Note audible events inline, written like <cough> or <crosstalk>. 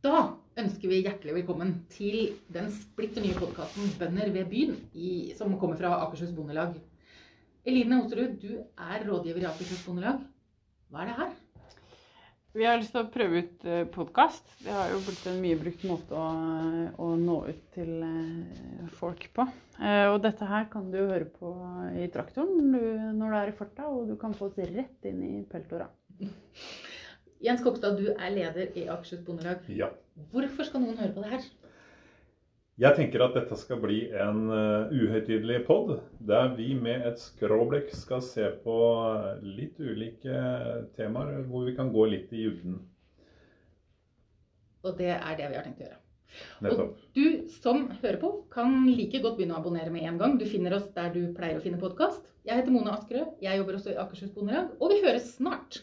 Da ønsker vi hjertelig velkommen til den splitter nye podkasten 'Bønder ved byen', i, som kommer fra Akershus Bondelag. Eline Osterud, du er rådgiver i Akershus Bondelag. Hva er det her? Vi har lyst til å prøve ut podkast. Det har jo blitt en mye brukt måte å, å nå ut til eh, folk på. Eh, og dette her kan du høre på i traktoren når du er i farta, og du kan få oss rett inn i peltora. <laughs> Jens Kokstad, du er leder i Akershus Bondelag. Ja. Hvorfor skal noen høre på det her? Jeg tenker at dette skal bli en uh, uhøytidelig pod, der vi med et skråblikk skal se på litt ulike temaer, hvor vi kan gå litt i dybden. Og det er det vi har tenkt å gjøre. Nettopp. Og du som hører på, kan like godt begynne å abonnere med en gang. Du finner oss der du pleier å finne podkast. Jeg heter Mona Askerød. Jeg jobber også i Akershus Bondelag. Og vi høres snart!